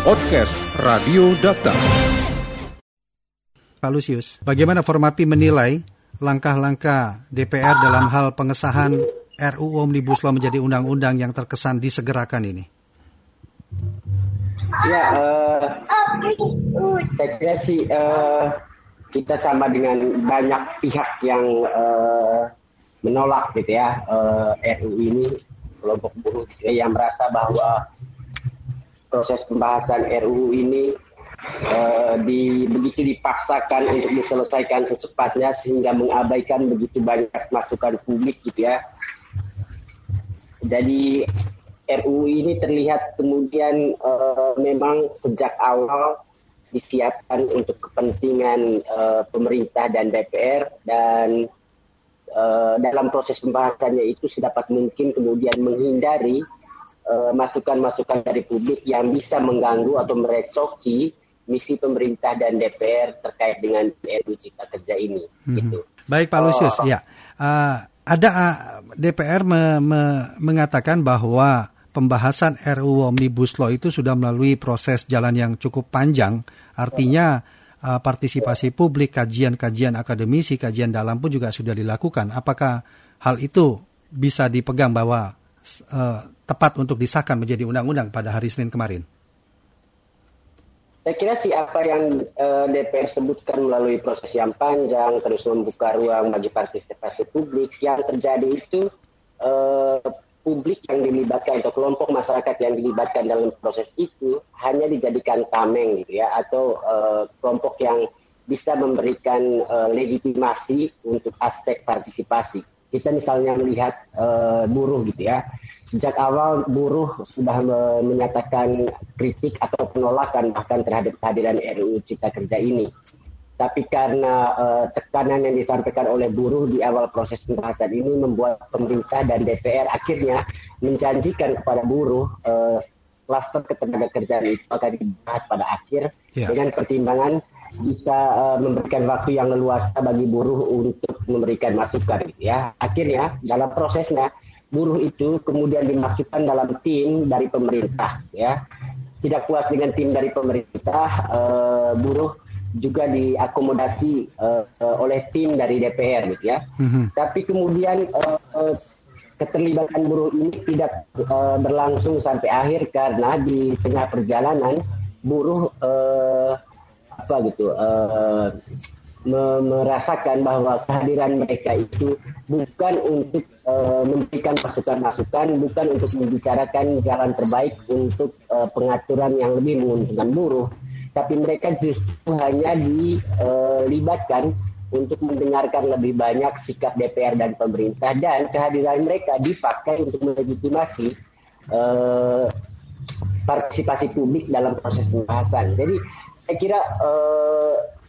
Podcast Radio Data. Pak Lusius, bagaimana Formapi menilai langkah-langkah DPR dalam hal pengesahan RUU Omnibus Law menjadi undang-undang yang terkesan disegerakan ini? Ya, uh, saya kira sih uh, kita sama dengan banyak pihak yang uh, menolak gitu ya uh, RUU ini kelompok buruh gitu ya, yang merasa bahwa proses pembahasan RUU ini uh, di, begitu dipaksakan untuk diselesaikan secepatnya sehingga mengabaikan begitu banyak masukan publik gitu ya. Jadi RUU ini terlihat kemudian uh, memang sejak awal disiapkan untuk kepentingan uh, pemerintah dan DPR dan dalam proses pembahasannya itu sedapat mungkin kemudian menghindari Eh, masukan-masukan uh, dari publik yang bisa mengganggu atau merecoki misi pemerintah dan DPR terkait dengan RUU Cipta Kerja ini. Hmm. Gitu. Baik Pak Lusius, uh, ya uh, ada uh, DPR me, me, mengatakan bahwa pembahasan RUU Omnibus Law itu sudah melalui proses jalan yang cukup panjang, artinya uh, partisipasi publik, kajian-kajian akademisi, kajian dalam pun juga sudah dilakukan. Apakah hal itu bisa dipegang bahwa uh, tepat untuk disahkan menjadi undang-undang pada hari Senin kemarin? Saya kira sih apa yang uh, eh, DPR sebutkan melalui proses yang panjang, terus membuka ruang bagi partisipasi publik, yang terjadi itu uh, publik yang dilibatkan atau kelompok masyarakat yang dilibatkan dalam proses itu hanya dijadikan tameng gitu ya, atau uh, kelompok yang bisa memberikan uh, legitimasi untuk aspek partisipasi. Kita misalnya melihat uh, buruh gitu ya, sejak awal buruh sudah menyatakan kritik atau penolakan bahkan terhadap kehadiran RUU Cipta Kerja ini. Tapi karena uh, tekanan yang disampaikan oleh buruh di awal proses pembahasan ini membuat pemerintah dan DPR akhirnya menjanjikan kepada buruh uh, klaster ketenaga kerjaan itu akan dibahas pada akhir yeah. dengan pertimbangan bisa uh, memberikan waktu yang leluasa bagi buruh untuk memberikan masukan ya. Akhirnya dalam prosesnya buruh itu kemudian dimasukkan dalam tim dari pemerintah ya tidak puas dengan tim dari pemerintah uh, buruh juga diakomodasi uh, uh, oleh tim dari DPR gitu ya mm-hmm. tapi kemudian uh, uh, keterlibatan buruh ini tidak uh, berlangsung sampai akhir karena di tengah perjalanan buruh uh, apa gitu uh, merasakan bahwa kehadiran mereka itu bukan untuk uh, memberikan masukan-masukan, bukan untuk membicarakan jalan terbaik untuk uh, pengaturan yang lebih menguntungkan buruh, tapi mereka justru hanya dilibatkan untuk mendengarkan lebih banyak sikap DPR dan pemerintah dan kehadiran mereka dipakai untuk melegitimasi uh, partisipasi publik dalam proses pembahasan. Jadi saya kira uh,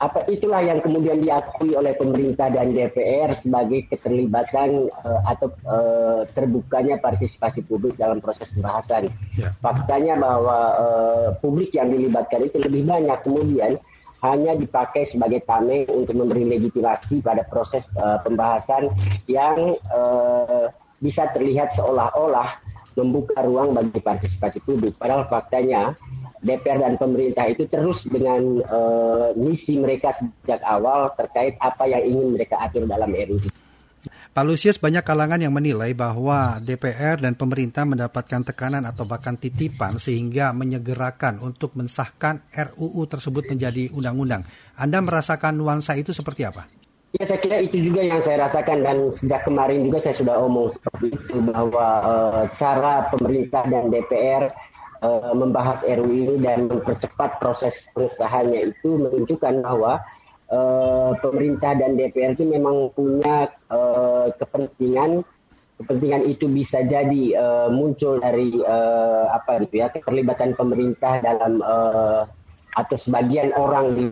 apa itulah yang kemudian diakui oleh pemerintah dan DPR sebagai keterlibatan uh, atau uh, terbukanya partisipasi publik dalam proses pembahasan. Ya. Faktanya bahwa uh, publik yang dilibatkan itu lebih banyak kemudian hanya dipakai sebagai tameng untuk memberi legitimasi pada proses uh, pembahasan yang uh, bisa terlihat seolah-olah membuka ruang bagi partisipasi publik. Padahal faktanya DPR dan pemerintah itu terus dengan uh, misi mereka sejak awal terkait apa yang ingin mereka atur dalam RUU. Pak Lusius, banyak kalangan yang menilai bahwa DPR dan pemerintah mendapatkan tekanan atau bahkan titipan sehingga menyegerakan untuk mensahkan RUU tersebut menjadi undang-undang. Anda merasakan nuansa itu seperti apa? Ya saya kira itu juga yang saya rasakan dan sejak kemarin juga saya sudah omong seperti itu bahwa uh, cara pemerintah dan DPR uh, membahas RUU ini dan mempercepat proses pengesahannya itu menunjukkan bahwa uh, pemerintah dan DPR itu memang punya uh, kepentingan kepentingan itu bisa jadi uh, muncul dari uh, apa gitu ya keterlibatan pemerintah dalam uh, atau sebagian orang di,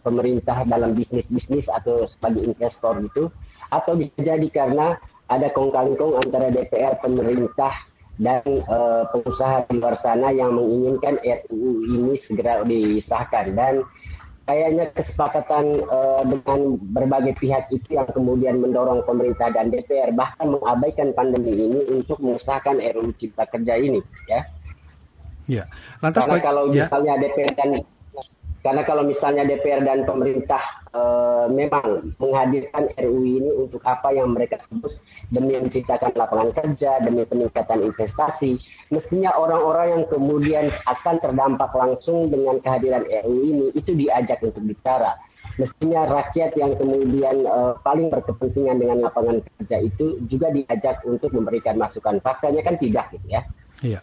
pemerintah dalam bisnis bisnis atau sebagai investor gitu atau bisa jadi karena ada kong kali kong antara DPR pemerintah dan uh, pengusaha di luar sana yang menginginkan RUU ini segera disahkan dan kayaknya kesepakatan uh, dengan berbagai pihak itu yang kemudian mendorong pemerintah dan DPR bahkan mengabaikan pandemi ini untuk mengesahkan RUU Cipta Kerja ini ya. Ya. Lantas karena kalau ya. misalnya DPR dan karena kalau misalnya DPR dan pemerintah e, memang menghadirkan RUU ini untuk apa yang mereka sebut demi menciptakan lapangan kerja, demi peningkatan investasi, mestinya orang-orang yang kemudian akan terdampak langsung dengan kehadiran RUU ini itu diajak untuk bicara. Mestinya rakyat yang kemudian e, paling berkepentingan dengan lapangan kerja itu juga diajak untuk memberikan masukan. Faktanya kan tidak gitu ya. Iya.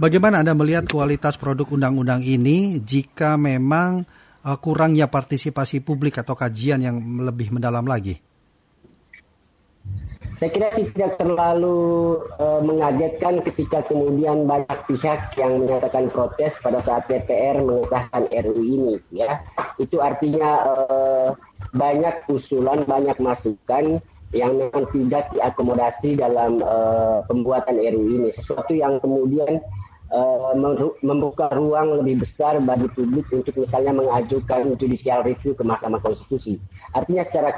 Bagaimana Anda melihat kualitas produk undang-undang ini jika memang uh, kurangnya partisipasi publik atau kajian yang lebih mendalam lagi? Saya kira tidak terlalu uh, mengagetkan ketika kemudian banyak pihak yang menyatakan protes pada saat DPR mengesahkan RUU ini. Ya, itu artinya uh, banyak usulan, banyak masukan yang memang tidak diakomodasi dalam uh, pembuatan RUU ini. Sesuatu yang kemudian uh, membuka ruang lebih besar bagi publik untuk misalnya mengajukan judicial review ke Mahkamah Konstitusi. Artinya secara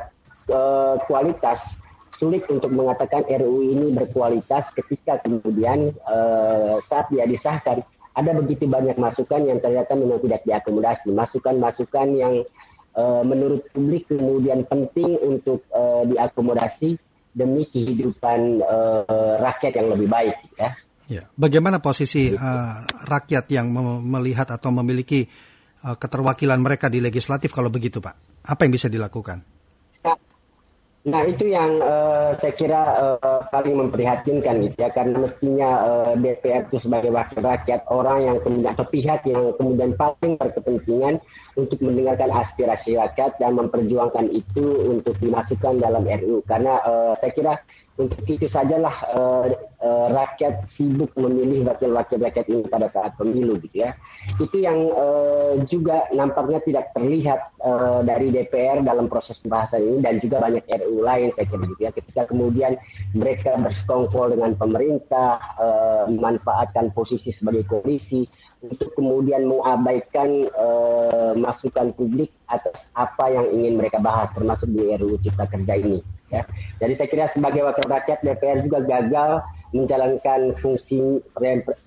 uh, kualitas sulit untuk mengatakan RUU ini berkualitas ketika kemudian uh, saat dia disahkan ada begitu banyak masukan yang ternyata memang tidak diakomodasi. Masukan-masukan yang menurut publik kemudian penting untuk diakomodasi demi kehidupan rakyat yang lebih baik ya. Ya. Bagaimana posisi uh, rakyat yang melihat atau memiliki uh, keterwakilan mereka di legislatif kalau begitu, Pak? Apa yang bisa dilakukan? Nah itu yang uh, saya kira uh, paling memprihatinkan gitu ya karena mestinya uh, DPR itu sebagai wakil rakyat orang yang kemudian atau pihak yang kemudian paling berkepentingan untuk mendengarkan aspirasi rakyat dan memperjuangkan itu untuk dimasukkan dalam RU karena uh, saya kira untuk itu sajalah uh, uh, rakyat sibuk memilih wakil-wakil rakyat ini pada saat pemilu gitu ya. Itu yang uh, juga nampaknya tidak terlihat uh, dari DPR dalam proses pembahasan ini dan juga banyak RU lain saya kira gitu ya. Ketika kemudian mereka bersekongkol dengan pemerintah, uh, memanfaatkan posisi sebagai koalisi untuk kemudian mengabaikan uh, masukan publik atas apa yang ingin mereka bahas termasuk di RUU Cipta Kerja ini. Ya. Jadi saya kira sebagai wakil rakyat DPR juga gagal menjalankan fungsi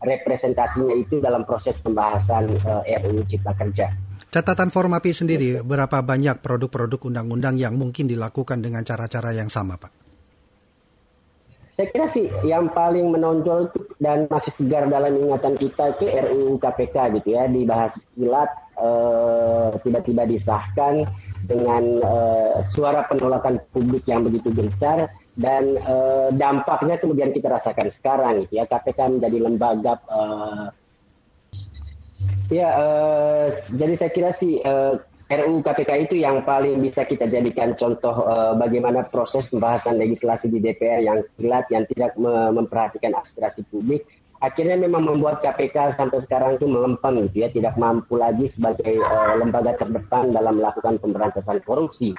representasinya itu dalam proses pembahasan uh, eh, RUU Cipta Kerja. Catatan Formapi sendiri, berapa banyak produk-produk undang-undang yang mungkin dilakukan dengan cara-cara yang sama, Pak? Saya kira sih yang paling menonjol dan masih segar dalam ingatan kita itu RUU KPK gitu ya, dibahas kilat, uh, tiba-tiba disahkan, dengan uh, suara penolakan publik yang begitu besar dan uh, dampaknya kemudian kita rasakan sekarang. Ya KPK menjadi lembaga uh, ya uh, jadi saya kira sih uh, RUU KPK itu yang paling bisa kita jadikan contoh uh, bagaimana proses pembahasan legislasi di DPR yang kilat yang tidak memperhatikan aspirasi publik akhirnya memang membuat KPK sampai sekarang itu melempem gitu ya, tidak mampu lagi sebagai uh, lembaga terdepan dalam melakukan pemberantasan korupsi.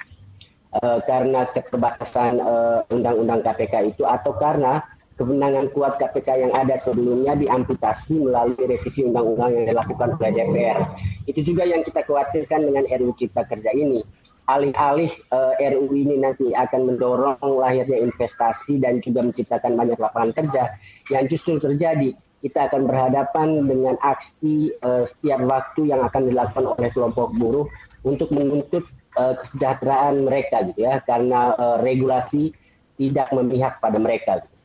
Uh, karena keterbatasan eh, undang-undang KPK itu atau karena kewenangan kuat KPK yang ada sebelumnya diamputasi melalui revisi undang-undang yang dilakukan oleh DPR. Itu juga yang kita khawatirkan dengan RUU Cipta Kerja ini alih-alih uh, RUU ini nanti akan mendorong lahirnya investasi dan juga menciptakan banyak lapangan kerja yang justru terjadi kita akan berhadapan dengan aksi uh, setiap waktu yang akan dilakukan oleh kelompok buruh untuk menuntut uh, kesejahteraan mereka gitu ya karena uh, regulasi tidak memihak pada mereka. Gitu.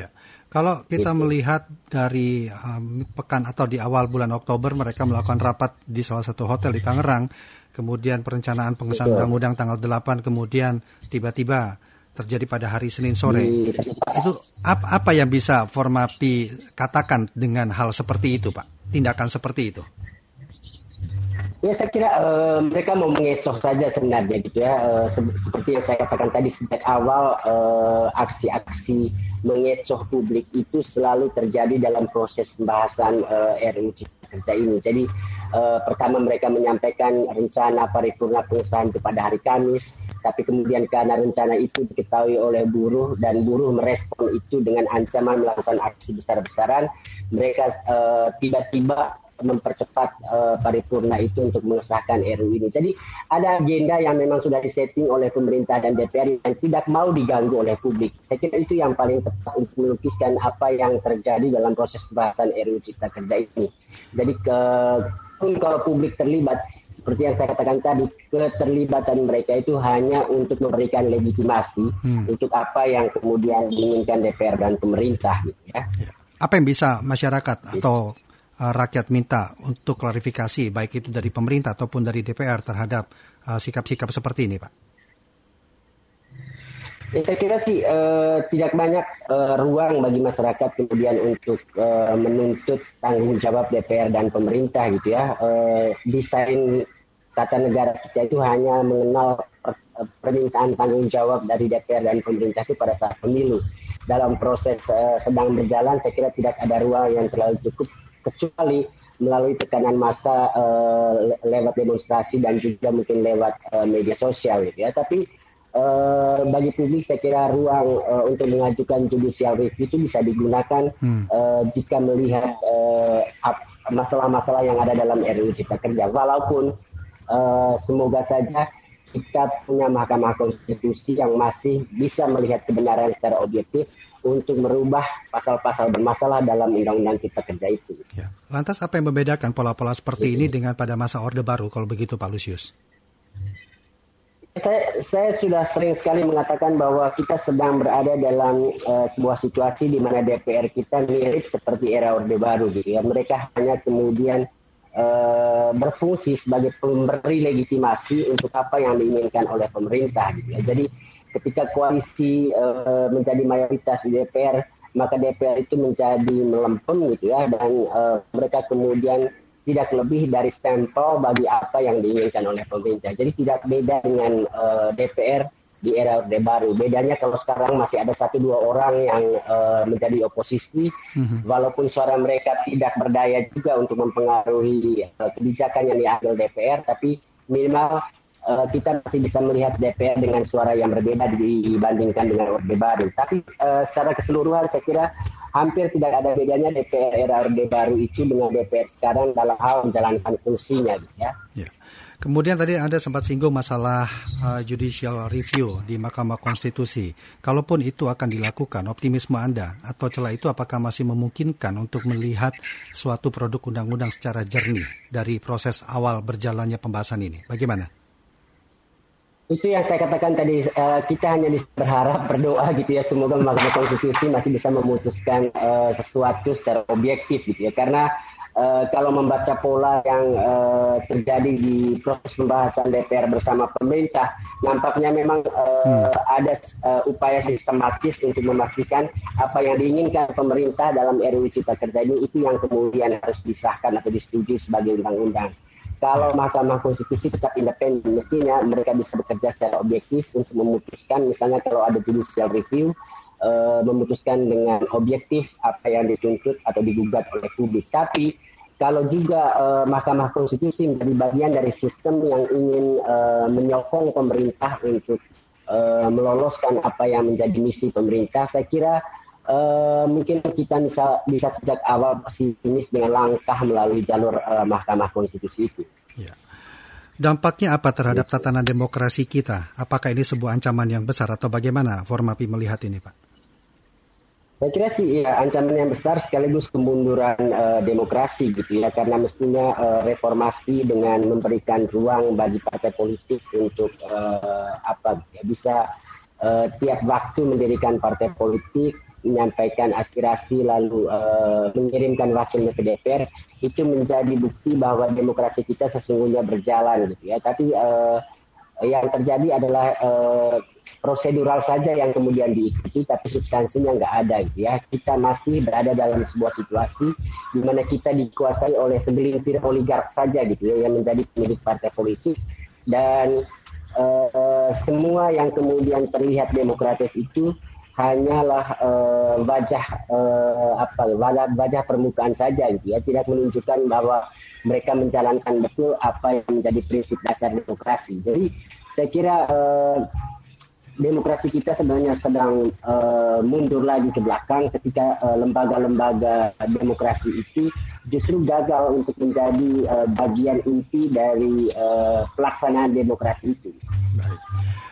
Iya. Kalau kita gitu. melihat dari um, pekan atau di awal bulan Oktober mereka melakukan rapat di salah satu hotel di Tangerang, kemudian perencanaan pengesahan undang-undang tanggal 8 kemudian tiba-tiba terjadi pada hari Senin sore. Itu apa, apa yang bisa Formapi katakan dengan hal seperti itu, Pak? Tindakan seperti itu? Ya saya kira uh, mereka mau mengecoh saja sebenarnya gitu ya. Uh, se seperti yang saya katakan tadi sejak awal eh, aksi-aksi uh, mengecoh publik itu selalu terjadi dalam proses pembahasan uh, RUU Cipta Kerja ini. Jadi uh, pertama mereka menyampaikan rencana paripurna pengesahan itu pada hari Kamis tapi kemudian karena rencana itu diketahui oleh buruh dan buruh merespon itu dengan ancaman melakukan aksi besar-besaran, mereka eh, tiba-tiba mempercepat uh, paripurna itu untuk mengesahkan RU ini. Jadi ada agenda yang memang sudah disetting oleh pemerintah dan DPR yang tidak mau diganggu oleh publik. Saya kira itu yang paling tepat untuk melukiskan apa yang terjadi dalam proses pembahasan RU Cipta Kerja ini. Jadi ke, pun kalau publik terlibat seperti yang saya katakan tadi, keterlibatan mereka itu hanya untuk memberikan legitimasi hmm. untuk apa yang kemudian diinginkan DPR dan pemerintah. Gitu ya. ya. Apa yang bisa masyarakat atau uh, rakyat minta untuk klarifikasi, baik itu dari pemerintah ataupun dari DPR terhadap uh, sikap-sikap uh, seperti ini, Pak? Ya, saya kira sih uh, tidak banyak uh, ruang bagi masyarakat kemudian untuk uh, menuntut tanggung jawab DPR dan pemerintah gitu ya. Desain tata negara kita itu hanya mengenal per, permintaan tanggung jawab dari DPR dan pemerintah itu pada saat pemilu. Dalam proses sedang berjalan, saya kira tidak ada ruang yang terlalu cukup kecuali melalui tekanan massa lewat demonstrasi dan juga mungkin lewat media sosial gitu ya. Tapi Uh, bagi publik saya kira ruang uh, untuk mengajukan judicial review itu bisa digunakan hmm. uh, jika melihat masalah-masalah uh, yang ada dalam RUU Cipta Kerja. Walaupun uh, semoga saja kita punya Mahkamah Konstitusi yang masih bisa melihat kebenaran secara objektif untuk merubah pasal-pasal bermasalah dalam Undang-Undang Cipta Kerja itu. Ya. Lantas apa yang membedakan pola-pola seperti ya. ini dengan pada masa Orde Baru kalau begitu Pak Lusius? Saya, saya sudah sering sekali mengatakan bahwa kita sedang berada dalam uh, sebuah situasi di mana DPR kita mirip seperti era Orde Baru gitu ya. Mereka hanya kemudian uh, berfungsi sebagai pemberi legitimasi untuk apa yang diinginkan oleh pemerintah gitu ya. Jadi ketika koalisi uh, menjadi mayoritas di DPR, maka DPR itu menjadi melempem gitu ya dan uh, mereka kemudian tidak lebih dari stempel bagi apa yang diinginkan oleh pemerintah. Jadi tidak beda dengan uh, eh, DPR di era Orde Baru. Bedanya kalau sekarang masih ada satu dua orang yang uh, menjadi oposisi, mm-hmm. walaupun suara mereka tidak berdaya juga untuk mempengaruhi uh, kebijakan yang diambil DPR, tapi minimal uh, kita masih bisa melihat DPR dengan suara yang berbeda dibandingkan dengan Orde Baru. Tapi uh, secara keseluruhan saya kira hampir tidak ada bedanya DPR Orde Baru itu dengan DPR sekarang dalam hal menjalankan fungsinya gitu ya. ya. Kemudian tadi Anda sempat singgung masalah uh, judicial review di Mahkamah Konstitusi. Kalaupun itu akan dilakukan, optimisme Anda atau celah itu apakah masih memungkinkan untuk melihat suatu produk undang-undang secara jernih dari proses awal berjalannya pembahasan ini? Bagaimana? Itu yang saya katakan tadi uh, kita hanya berharap berdoa gitu ya semoga Mahkamah Konstitusi masih bisa memutuskan uh, sesuatu secara objektif gitu ya karena uh, kalau membaca pola yang uh, terjadi di proses pembahasan DPR bersama pemerintah nampaknya memang uh, hmm. ada uh, upaya sistematis untuk memastikan apa yang diinginkan pemerintah dalam RUU Cipta Kerja ini itu yang kemudian harus disahkan atau disetujui sebagai undang-undang kalau Mahkamah Konstitusi tetap independen, mestinya mereka bisa bekerja secara objektif untuk memutuskan, misalnya kalau ada judicial review, uh, memutuskan dengan objektif apa yang dituntut atau digugat oleh publik. Tapi kalau juga uh, Mahkamah Konstitusi menjadi bagian dari sistem yang ingin uh, menyokong pemerintah untuk uh, meloloskan apa yang menjadi misi pemerintah, saya kira uh, mungkin kita bisa bisa sejak awal pesimis dengan langkah melalui jalur uh, Mahkamah Konstitusi itu. Ya. Dampaknya apa terhadap tatanan demokrasi kita? Apakah ini sebuah ancaman yang besar atau bagaimana Formapi melihat ini, Pak? Saya kira sih ya ancaman yang besar sekaligus kemunduran uh, demokrasi gitu ya karena mestinya uh, reformasi dengan memberikan ruang bagi partai politik untuk uh, apa ya, bisa uh, tiap waktu mendirikan partai politik menyampaikan aspirasi lalu uh, mengirimkan wakilnya ke DPR itu menjadi bukti bahwa demokrasi kita sesungguhnya berjalan gitu ya. Tapi uh, yang terjadi adalah uh, prosedural saja yang kemudian diikuti tapi substansinya nggak ada gitu ya. Kita masih berada dalam sebuah situasi di mana kita dikuasai oleh segelintir oligark saja gitu ya yang menjadi pemilik partai politik. Dan uh, semua yang kemudian terlihat demokratis itu hanyalah uh, wajah uh, apa wajah, permukaan saja gitu ya tidak menunjukkan bahwa mereka menjalankan betul apa yang menjadi prinsip dasar demokrasi jadi saya kira uh, demokrasi kita sebenarnya sedang uh, mundur lagi ke belakang ketika uh, lembaga-lembaga demokrasi itu justru gagal untuk menjadi uh, bagian inti dari uh, pelaksanaan demokrasi itu. Baik.